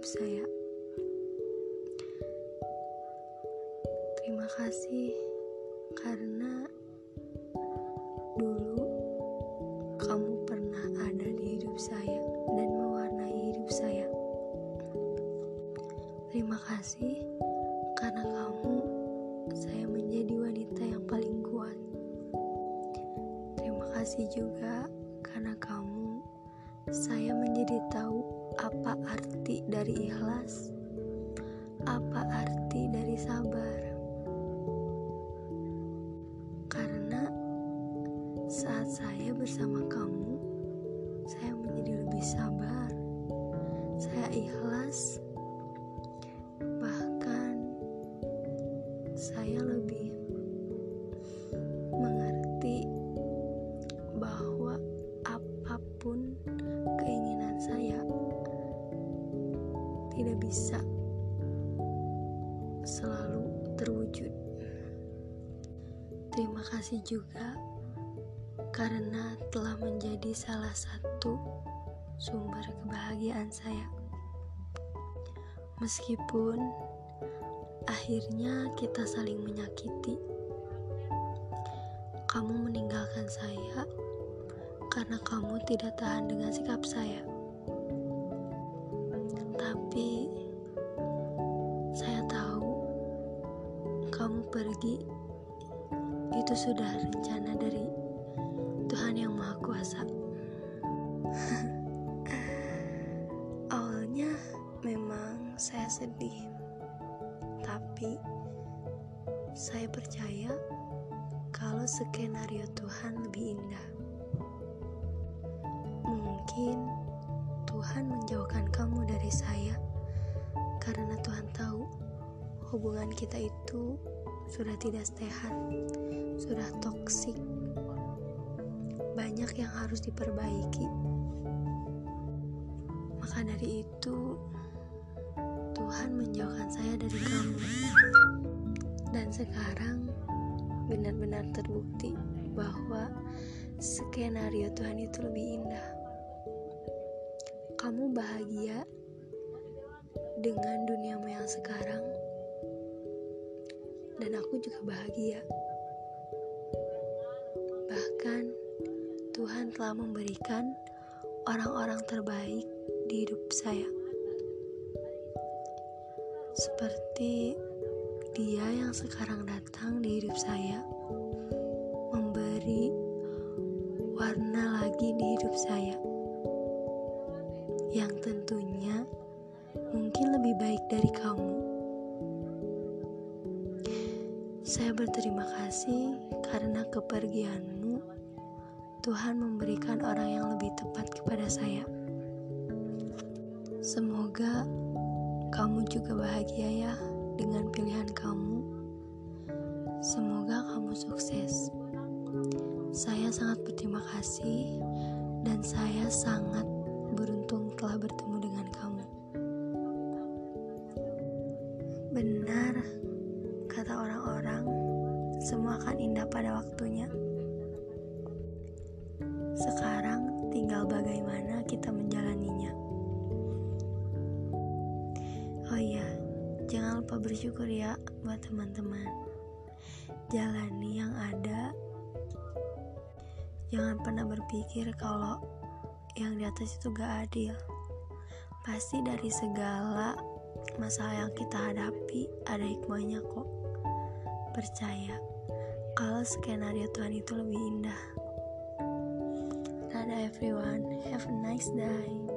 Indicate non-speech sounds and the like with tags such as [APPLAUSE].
hidup saya. Terima kasih karena dulu kamu pernah ada di hidup saya dan mewarnai hidup saya. Terima kasih karena kamu saya menjadi wanita yang paling kuat. Terima kasih juga karena kamu saya menjadi tahu apa arti dari ikhlas, apa arti dari sabar. Karena saat saya bersama kamu, saya menjadi lebih sabar. Saya ikhlas, bahkan saya lebih bisa selalu terwujud. Terima kasih juga karena telah menjadi salah satu sumber kebahagiaan saya. Meskipun akhirnya kita saling menyakiti, kamu meninggalkan saya karena kamu tidak tahan dengan sikap saya. Tapi pergi itu sudah rencana dari Tuhan yang Maha Kuasa. [LAUGHS] Awalnya memang saya sedih, tapi saya percaya kalau skenario Tuhan lebih indah. Mungkin Tuhan menjauhkan kamu dari saya karena Tuhan tahu hubungan kita itu sudah tidak sehat, sudah toksik. Banyak yang harus diperbaiki. Maka dari itu, Tuhan menjauhkan saya dari kamu. Dan sekarang benar-benar terbukti bahwa skenario Tuhan itu lebih indah. Kamu bahagia dengan duniamu yang sekarang, dan aku juga bahagia. Bahkan Tuhan telah memberikan orang-orang terbaik di hidup saya, seperti dia yang sekarang datang di hidup saya, memberi warna lagi di hidup saya, yang tentunya mungkin lebih baik dari kamu. Saya berterima kasih karena kepergianmu. Tuhan memberikan orang yang lebih tepat kepada saya. Semoga kamu juga bahagia ya dengan pilihan kamu. Semoga kamu sukses. Saya sangat berterima kasih dan saya sangat beruntung telah bertemu dengan kamu. Benar kata orang-orang, semua akan indah pada waktunya. Sekarang tinggal bagaimana kita menjalaninya. Oh iya, jangan lupa bersyukur ya buat teman-teman. Jalani yang ada. Jangan pernah berpikir kalau yang di atas itu gak adil. Pasti dari segala masalah yang kita hadapi ada hikmahnya kok. Percaya kalau skenario Tuhan itu lebih indah. Dadah everyone, have a nice day.